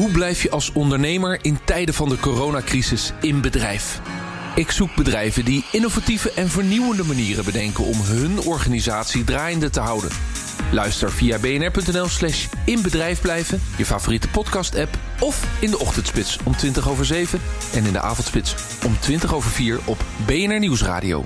Hoe blijf je als ondernemer in tijden van de coronacrisis in bedrijf? Ik zoek bedrijven die innovatieve en vernieuwende manieren bedenken om hun organisatie draaiende te houden. Luister via bnr.nl slash in bedrijf je favoriete podcast app of in de ochtendspits om 20 over 7 en in de avondspits om 20 over 4 op BNR Nieuwsradio.